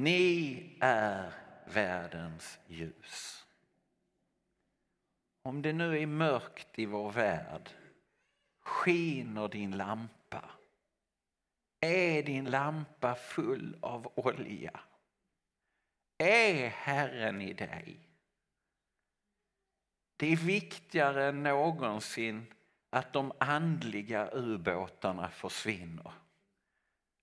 Ni är världens ljus. Om det nu är mörkt i vår värld skiner din lampa. Är din lampa full av olja? Är Herren i dig? Det är viktigare än någonsin att de andliga ubåtarna försvinner.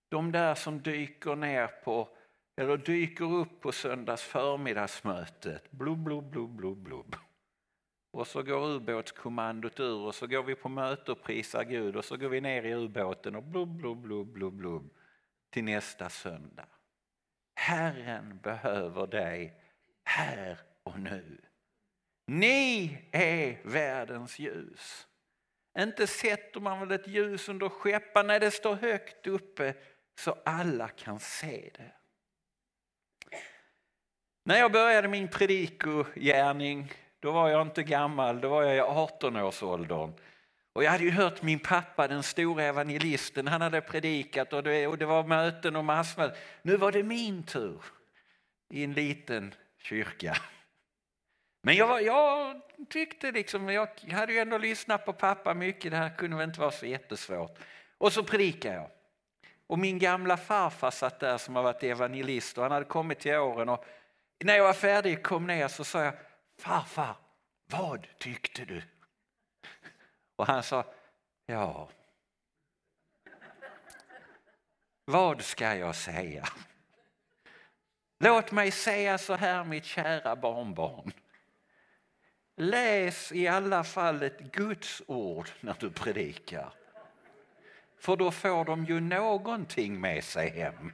De där som dyker ner på eller dyker upp på söndags förmiddagsmötet. Blub, blub, blub, blub, blub. Och så går ubåtskommandot ur och så går vi på möte och prisar Gud och så går vi ner i ubåten och blub, blub, blub, blub, blub till nästa söndag. Herren behöver dig här och nu. Ni är världens ljus. Inte sätter man väl ett ljus under skeppan när det står högt uppe så alla kan se det. När jag började min predikogärning, då var jag inte gammal, då var jag i 18-årsåldern. Och jag hade ju hört min pappa, den stora evangelisten, han hade predikat och det, och det var möten och massmöten. Nu var det min tur i en liten kyrka. Men jag, jag tyckte liksom, jag hade ju ändå lyssnat på pappa mycket, det här kunde väl inte vara så jättesvårt. Och så predikade jag. Och min gamla farfar satt där som har varit evangelist och han hade kommit till åren. Och när jag var färdig kom ner så sa jag, farfar, vad tyckte du? Och han sa, ja, vad ska jag säga? Låt mig säga så här mitt kära barnbarn. Läs i alla fall ett Guds ord när du predikar. För då får de ju någonting med sig hem.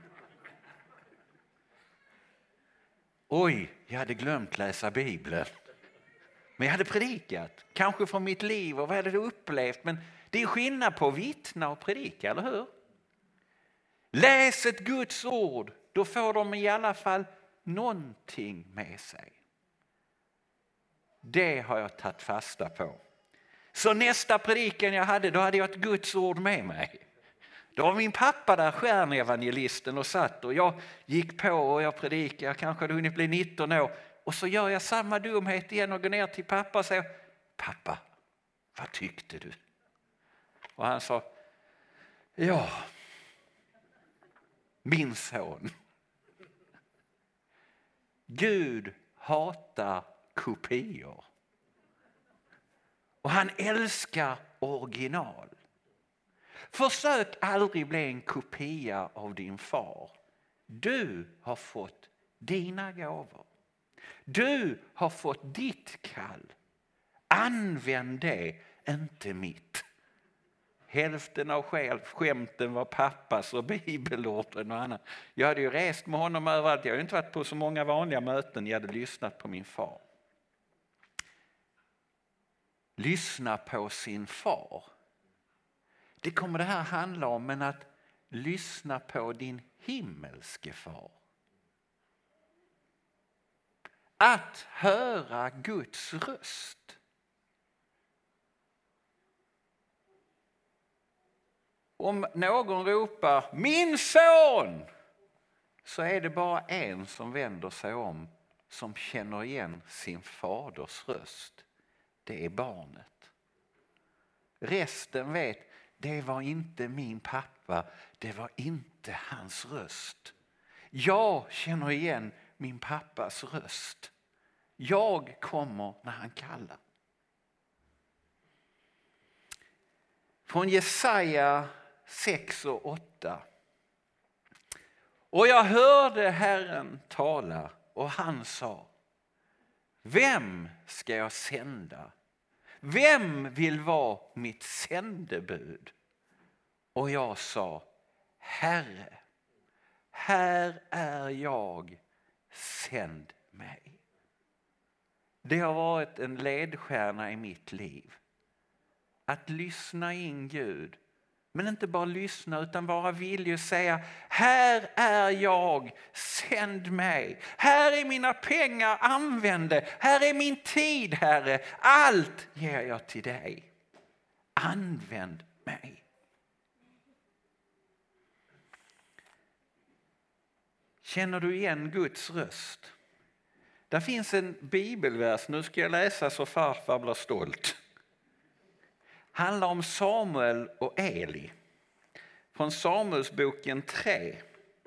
Oj, jag hade glömt läsa Bibeln. Men jag hade predikat, kanske från mitt liv och vad jag hade upplevt. Men det är skillnad på att vittna och predika, eller hur? Läs ett Guds ord, då får de i alla fall någonting med sig. Det har jag tagit fasta på. Så nästa predikan jag hade, då hade jag ett Guds ord med mig. Då var min pappa där, stjärnevangelisten, och satt och jag gick på och jag predikade, jag kanske hade hunnit bli 19 år. Och så gör jag samma dumhet igen och går ner till pappa och säger Pappa, vad tyckte du? Och han sa Ja, min son. Gud hatar kopior. Och han älskar original. Försök aldrig bli en kopia av din far. Du har fått dina gåvor. Du har fått ditt kall. Använd det, inte mitt. Hälften av skämten var pappas och bibelorden och annat. Jag hade ju rest med honom överallt. Jag hade inte varit på så många vanliga möten. Jag hade lyssnat på min far. Lyssna på sin far. Det kommer det här handla om, men att lyssna på din himmelske far. Att höra Guds röst. Om någon ropar min son så är det bara en som vänder sig om som känner igen sin faders röst. Det är barnet. Resten vet det var inte min pappa, det var inte hans röst. Jag känner igen min pappas röst. Jag kommer när han kallar. Från Jesaja 6 och 8. Och jag hörde Herren tala och han sa Vem ska jag sända vem vill vara mitt sändebud? Och jag sa, Herre, här är jag, sänd mig. Det har varit en ledstjärna i mitt liv. Att lyssna in Gud men inte bara lyssna utan vara villig att säga här är jag, sänd mig. Här är mina pengar, använd det. Här är min tid Herre, allt ger jag till dig. Använd mig. Känner du igen Guds röst? Där finns en bibelvers, nu ska jag läsa så farfar blir stolt handlar om Samuel och Eli. Från Samuelsboken 3,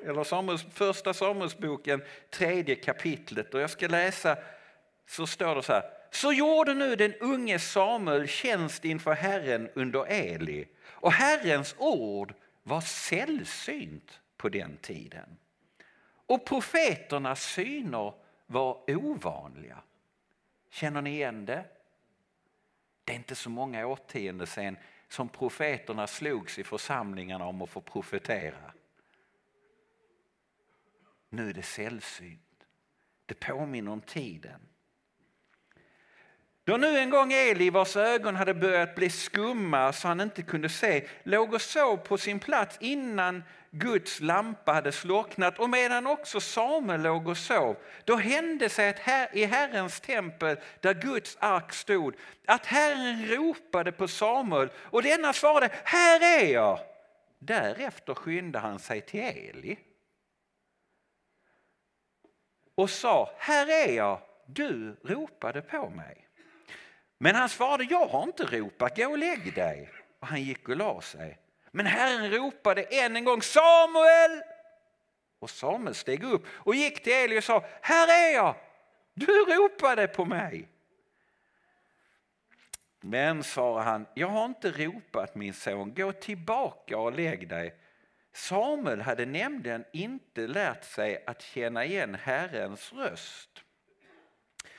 eller Samuels, första Samuelsboken, tredje kapitlet. Och jag ska läsa, så står det så här. Så gjorde nu den unge Samuel tjänst inför Herren under Eli och Herrens ord var sällsynt på den tiden. Och profeternas syner var ovanliga. Känner ni igen det? Det är inte så många årtionden sedan som profeterna slogs i församlingarna om att få profetera. Nu är det sällsynt. Det påminner om tiden. Då nu en gång Eli, vars ögon hade börjat bli skumma så han inte kunde se, låg och sov på sin plats innan Guds lampa hade slocknat och medan också Samuel låg och sov, då hände sig att här, i Herrens tempel där Guds ark stod, att Herren ropade på Samuel och denna svarade, här är jag. Därefter skyndade han sig till Eli och sa, här är jag, du ropade på mig. Men han svarade, jag har inte ropat, gå och lägg dig. Och han gick och la sig. Men Herren ropade än en gång, Samuel! Och Samuel steg upp och gick till Eli och sa, här är jag, du ropade på mig. Men, sa han, jag har inte ropat min son, gå tillbaka och lägg dig. Samuel hade nämligen inte lärt sig att känna igen Herrens röst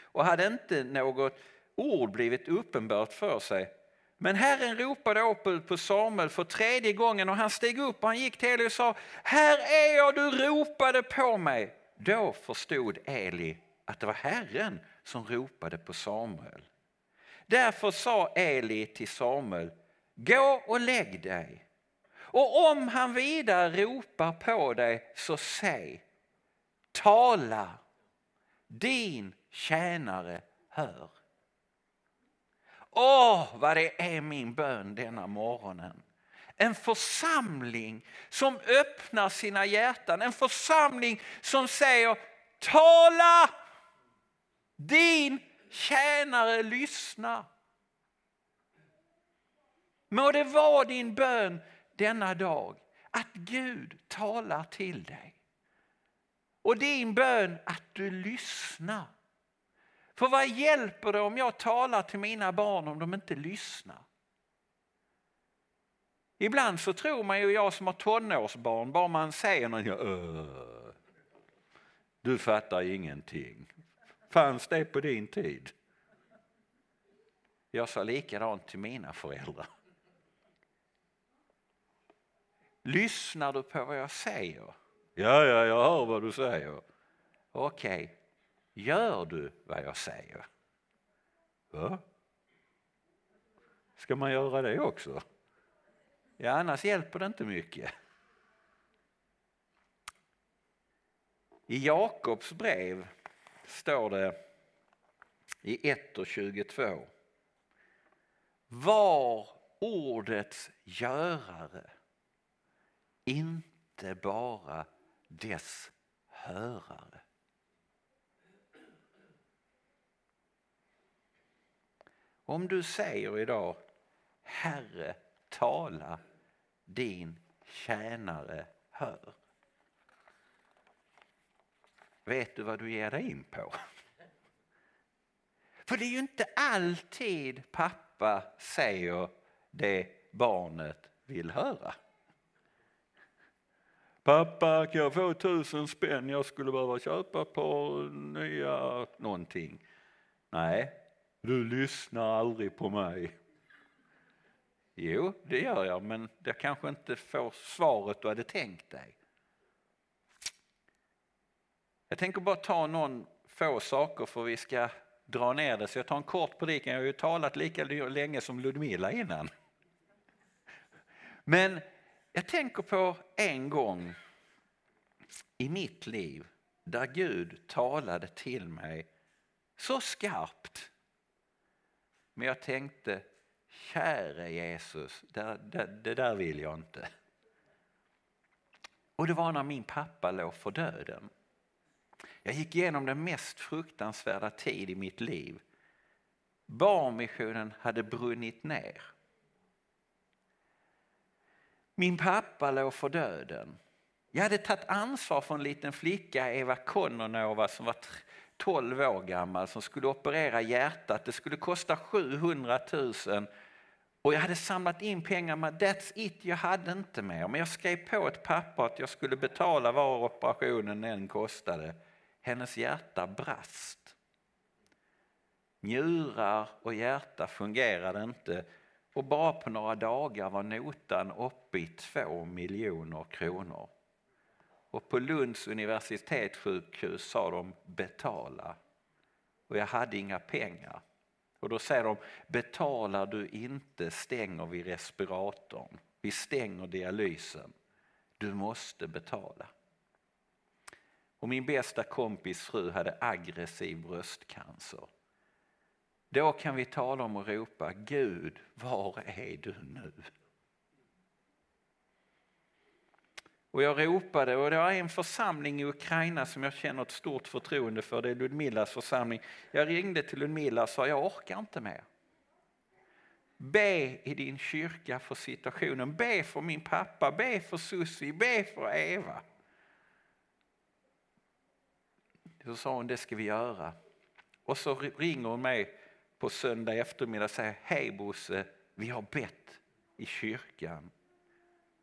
och hade inte något ord blivit uppenbart för sig. Men Herren ropade upp på Samuel för tredje gången och han steg upp och han gick till Eli och sa Här är jag, du ropade på mig. Då förstod Eli att det var Herren som ropade på Samuel. Därför sa Eli till Samuel Gå och lägg dig. Och om han vidare ropar på dig så säg Tala, din tjänare hör. Åh, vad det är min bön denna morgonen. En församling som öppnar sina hjärtan, en församling som säger tala, din tjänare lyssnar. Må det vara din bön denna dag att Gud talar till dig. Och din bön att du lyssnar. För vad hjälper det om jag talar till mina barn om de inte lyssnar? Ibland så tror man ju, jag som har tonårsbarn, bara man säger något, du fattar ingenting. Fanns det på din tid? Jag sa likadant till mina föräldrar. Lyssnar du på vad jag säger? Ja, ja, jag hör vad du säger. Okej, okay. Gör du vad jag säger? Va? Ska man göra det också? Ja, annars hjälper det inte mycket. I Jakobs brev står det i 1 och 22. Var ordets görare, inte bara dess hörare. Om du säger idag Herre, tala, din tjänare hör. Vet du vad du ger dig in på? För det är ju inte alltid pappa säger det barnet vill höra. Pappa, kan jag få tusen spänn? Jag skulle behöva köpa på nya någonting. Nej, du lyssnar aldrig på mig. Jo, det gör jag, men jag kanske inte får svaret du hade tänkt dig. Jag tänker bara ta någon få saker för vi ska dra ner det. Så jag tar en kort predikan. Jag har ju talat lika länge som Ludmilla innan. Men jag tänker på en gång i mitt liv där Gud talade till mig så skarpt men jag tänkte, käre Jesus, det, det, det där vill jag inte. Och det var när min pappa låg för döden. Jag gick igenom den mest fruktansvärda tid i mitt liv. Barnmissionen hade brunnit ner. Min pappa låg för döden. Jag hade tagit ansvar för en liten flicka, Eva Kononova, som var 12 år gammal som skulle operera hjärtat. Det skulle kosta 700 000 och jag hade samlat in pengar men that's it, jag hade inte mer. Men jag skrev på ett papper att jag skulle betala var operationen än kostade. Hennes hjärta brast. Njurar och hjärta fungerade inte och bara på några dagar var notan uppe i 2 miljoner kronor. Och på Lunds universitetssjukhus sa de betala. Och jag hade inga pengar. Och då säger de, betalar du inte stänger vi respiratorn. Vi stänger dialysen. Du måste betala. Och min bästa kompis fru hade aggressiv bröstcancer. Då kan vi tala om och ropa, Gud, var är du nu? Och jag ropade och det var en församling i Ukraina som jag känner ett stort förtroende för, det är Ludmilas församling. Jag ringde till Ludmila och sa jag orkar inte mer. Be i din kyrka för situationen, be för min pappa, be för Susie, be för Eva. Så sa hon, det ska vi göra. Och så ringer hon mig på söndag eftermiddag och säger, hej Bosse, vi har bett i kyrkan.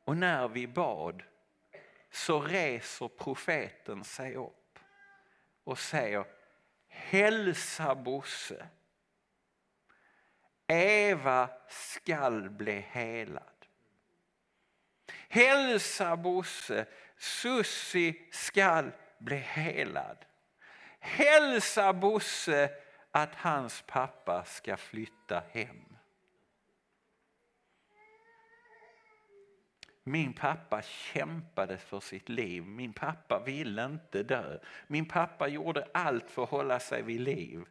Och när vi bad så reser profeten sig upp och säger Hälsa Bosse. Eva skall bli helad. Hälsa Bosse. Sussi skall bli helad. Hälsa Bosse att hans pappa ska flytta hem. Min pappa kämpade för sitt liv. Min pappa ville inte dö. Min pappa gjorde allt för att hålla sig vid liv.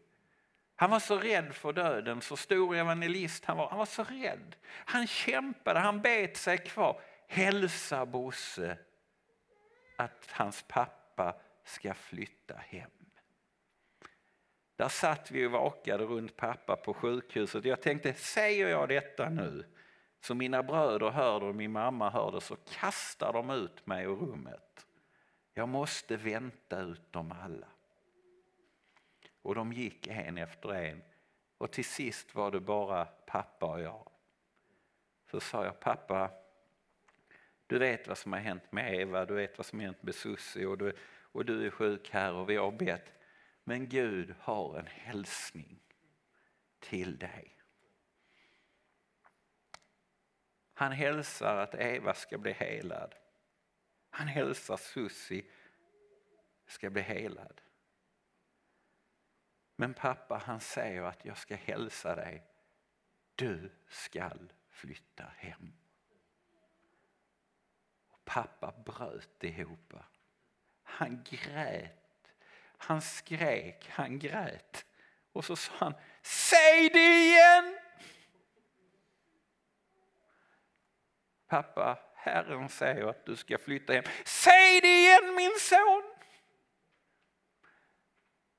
Han var så rädd för döden, så stor evangelist han var. Han var så rädd. Han kämpade, han bet sig kvar. Hälsa Bosse att hans pappa ska flytta hem. Där satt vi och vakade runt pappa på sjukhuset. Jag tänkte, säger jag detta nu så mina bröder hör det och min mamma hör det så kastar de ut mig ur rummet. Jag måste vänta ut dem alla. Och de gick en efter en och till sist var det bara pappa och jag. Så sa jag, pappa, du vet vad som har hänt med Eva, du vet vad som har hänt med Susie och du, och du är sjuk här och vi har bett. Men Gud har en hälsning till dig. Han hälsar att Eva ska bli helad. Han hälsar Susi ska bli helad. Men pappa han säger att jag ska hälsa dig. Du skall flytta hem. Och pappa bröt ihop. Han grät, han skrek, han grät. Och så sa han, säg det igen! Pappa, Herren säger att du ska flytta hem. Säg det igen min son!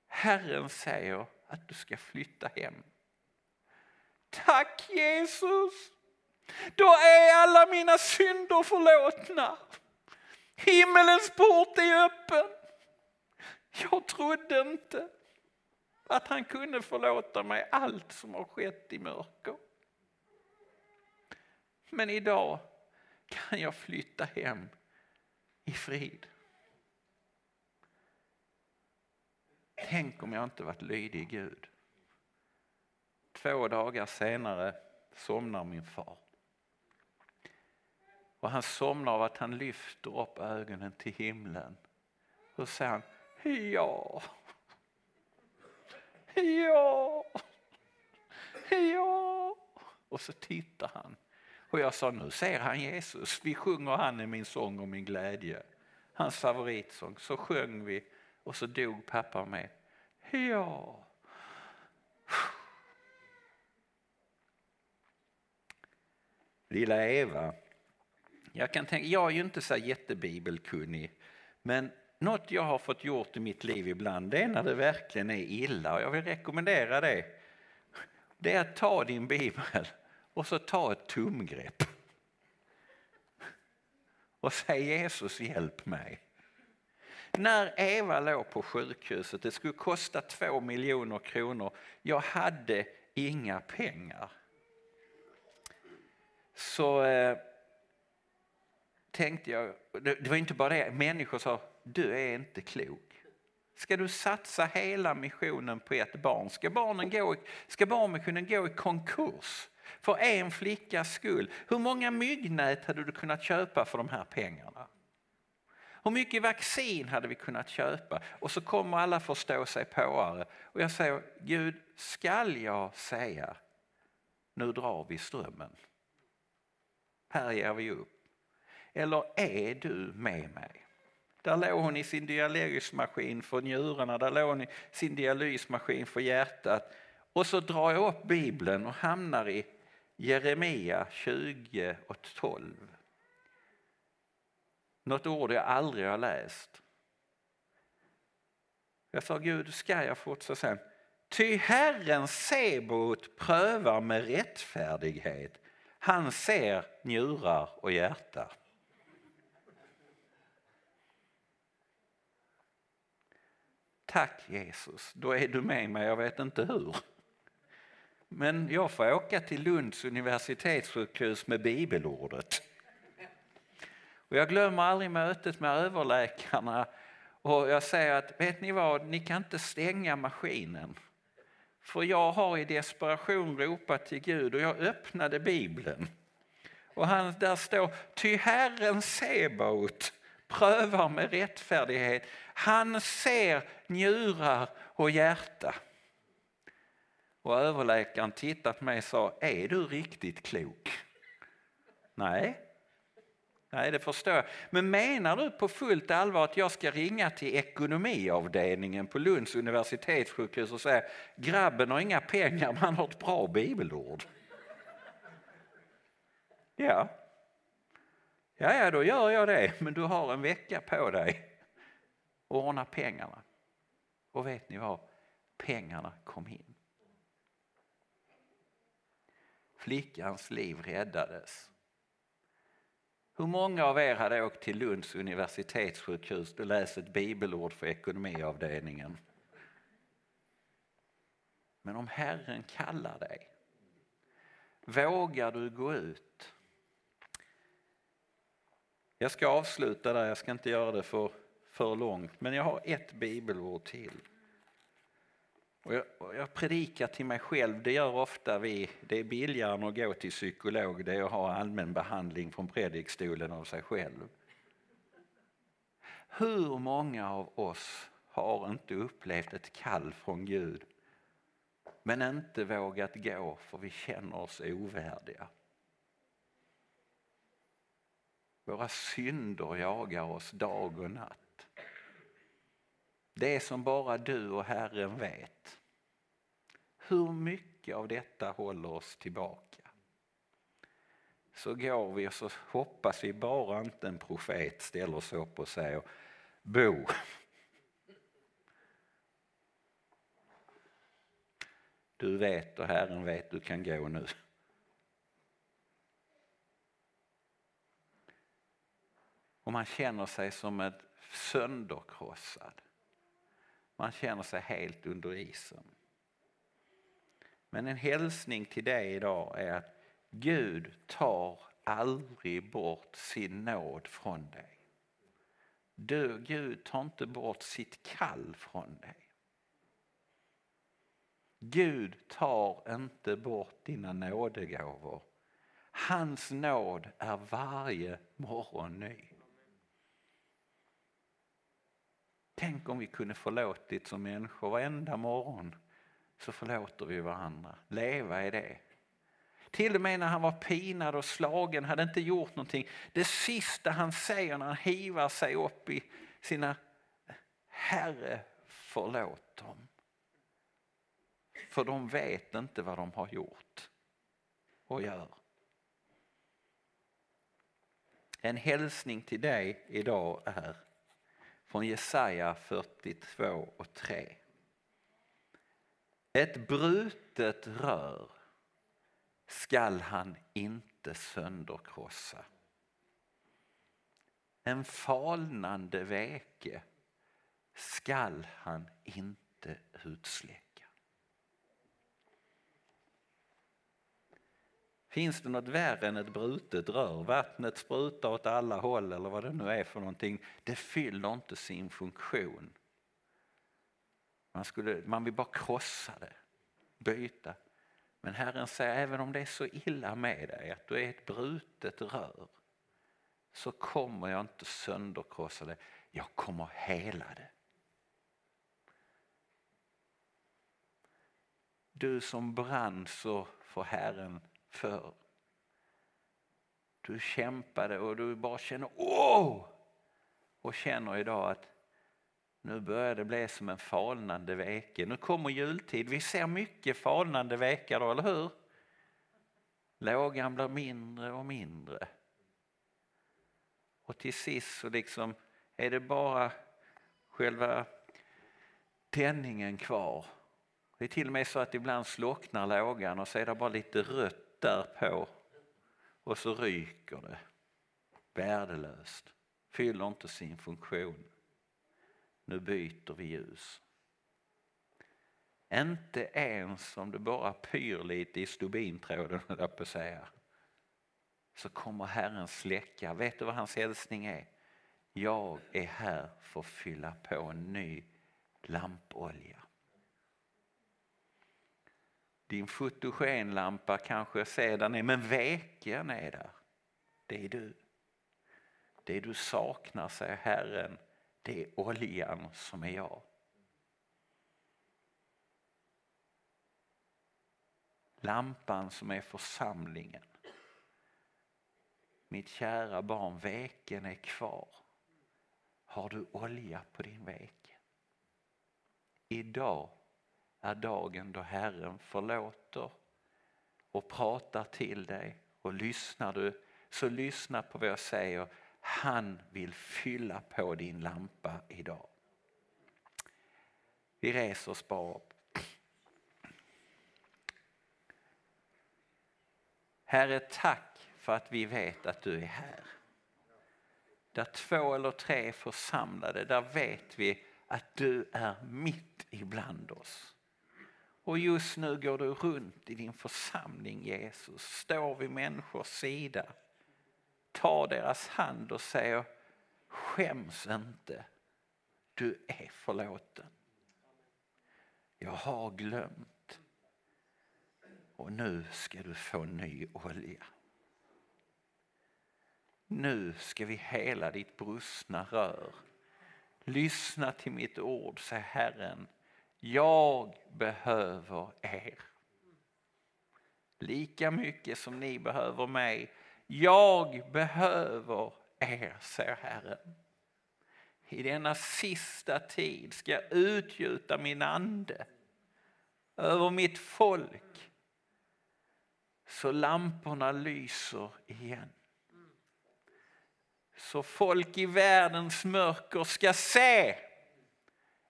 Herren säger att du ska flytta hem. Tack Jesus! Då är alla mina synder förlåtna. Himmelens port är öppen. Jag trodde inte att han kunde förlåta mig allt som har skett i mörker. Men idag kan jag flytta hem i frid. Tänk om jag inte varit lydig Gud. Två dagar senare somnar min far. Och han somnar av att han lyfter upp ögonen till himlen. Och säger han, ja, ja, ja. Och så tittar han och jag sa, nu ser han Jesus. Vi sjunger Han är min sång och min glädje. Hans favoritsång. Så sjöng vi och så dog pappa med. Ja. Lilla Eva Jag, kan tänka, jag är ju inte så jättebibelkunnig, men något jag har fått gjort i mitt liv ibland, det är när det verkligen är illa. Och jag vill rekommendera det. Det är att ta din bibel och så ta ett tumgrepp. Och säg Jesus hjälp mig. När Eva låg på sjukhuset, det skulle kosta två miljoner kronor, jag hade inga pengar. Så eh, tänkte jag, det, det var inte bara det, människor sa du är inte klok. Ska du satsa hela missionen på ett barn? Ska, barnen gå, ska barnmissionen gå i konkurs för en flickas skull? Hur många myggnät hade du kunnat köpa för de här pengarna? Hur mycket vaccin hade vi kunnat köpa? Och så kommer alla förstå sig påare. Och jag säger, Gud, skall jag säga, nu drar vi strömmen. Här ger vi upp. Eller är du med mig? Där låg hon i sin dialysmaskin för njurarna, där låg hon i sin dialysmaskin för hjärtat. Och så drar jag upp Bibeln och hamnar i Jeremia 20 och 12. Något ord jag aldrig har läst. Jag sa Gud, ska jag fortsätta sen? Ty Herren Sebot prövar med rättfärdighet. Han ser njurar och hjärta. Tack Jesus, då är du med mig, jag vet inte hur. Men jag får åka till Lunds universitetssjukhus med bibelordet. Och jag glömmer aldrig mötet med överläkarna och jag säger att vet ni vad, ni kan inte stänga maskinen. För jag har i desperation ropat till Gud och jag öppnade Bibeln. Och han, där står, ty Herren Sebaot prövar med rättfärdighet. Han ser njurar och hjärta. Och överläkaren tittade på mig och sa, är du riktigt klok? Nej, Nej, det förstår jag. Men menar du på fullt allvar att jag ska ringa till ekonomiavdelningen på Lunds universitetssjukhus och säga grabben har inga pengar men han har ett bra bibelord? Ja. Ja, ja, då gör jag det, men du har en vecka på dig att ordna pengarna. Och vet ni vad? Pengarna kom in. Flickans liv räddades. Hur många av er hade åkt till Lunds universitetssjukhus och läst ett bibelord för ekonomiavdelningen? Men om Herren kallar dig, vågar du gå ut? Jag ska avsluta där, jag ska inte göra det för, för långt, men jag har ett bibelord till. Och jag, och jag, predikar till mig själv, det gör ofta vi. Det är billigare än att gå till psykolog, det är att ha allmän behandling från predikstolen av sig själv. Hur många av oss har inte upplevt ett kall från Gud men inte vågat gå för vi känner oss ovärdiga? Våra synder jagar oss dag och natt. Det som bara du och Herren vet. Hur mycket av detta håller oss tillbaka? Så går vi och så hoppas vi bara inte en profet ställer sig upp och säger Bo, du vet och Herren vet du kan gå nu. Och man känner sig som ett sönderkrossad. Man känner sig helt under isen. Men en hälsning till dig idag är att Gud tar aldrig bort sin nåd från dig. Du, Gud tar inte bort sitt kall från dig. Gud tar inte bort dina nådegåvor. Hans nåd är varje morgon ny. Tänk om vi kunde förlåtit som människor varenda morgon så förlåter vi varandra. Leva i det. Till och med när han var pinad och slagen, hade inte gjort någonting. Det sista han säger när han hivar sig upp i sina Herre förlåt dem. För de vet inte vad de har gjort och gör. En hälsning till dig idag är från Jesaja 42 och 3. Ett brutet rör skall han inte sönderkrossa. En falnande veke skall han inte utsläcka. Finns det något värre än ett brutet rör? Vattnet sprutar åt alla håll eller vad det nu är för någonting. Det fyller inte sin funktion. Man, skulle, man vill bara krossa det, byta. Men Herren säger även om det är så illa med dig att du är ett brutet rör så kommer jag inte sönderkrossa det, jag kommer hela det. Du som brann så för Herren för. Du kämpade och du bara känner åh! Och känner idag att nu börjar det bli som en falnande veke. Nu kommer jultid. Vi ser mycket falnande vekar då, eller hur? Lågan blir mindre och mindre. Och till sist så liksom är det bara själva tändningen kvar. Det är till och med så att ibland slocknar lågan och så är det bara lite rött därpå och så ryker det. Värdelöst. Fyller inte sin funktion. Nu byter vi ljus. Inte ens om det bara pyr lite i stubintråden, jag på säga. Så kommer Herren släcka. Vet du vad hans hälsning är? Jag är här för att fylla på en ny lampolja. Din fotogenlampa kanske sedan är, men veken är där. Det är du. Det du saknar, säger Herren, det är oljan som är jag. Lampan som är församlingen. Mitt kära barn, veken är kvar. Har du olja på din veke? Idag är dagen då Herren förlåter och pratar till dig. Och lyssnar du, så lyssna på vad jag säger. Han vill fylla på din lampa idag. Vi reser oss bara upp. Herre, tack för att vi vet att du är här. Där två eller tre är församlade, där vet vi att du är mitt ibland oss. Och just nu går du runt i din församling Jesus, står vid människors sida, tar deras hand och säger skäms inte, du är förlåten. Jag har glömt och nu ska du få ny olja. Nu ska vi hela ditt brustna rör. Lyssna till mitt ord, säger Herren jag behöver er. Lika mycket som ni behöver mig. Jag behöver er, säger Herren. I denna sista tid ska jag utgjuta min ande över mitt folk så lamporna lyser igen. Så folk i världens mörker ska se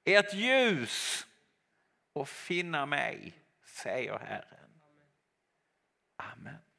ert ljus och finna mig, säger Herren. Amen.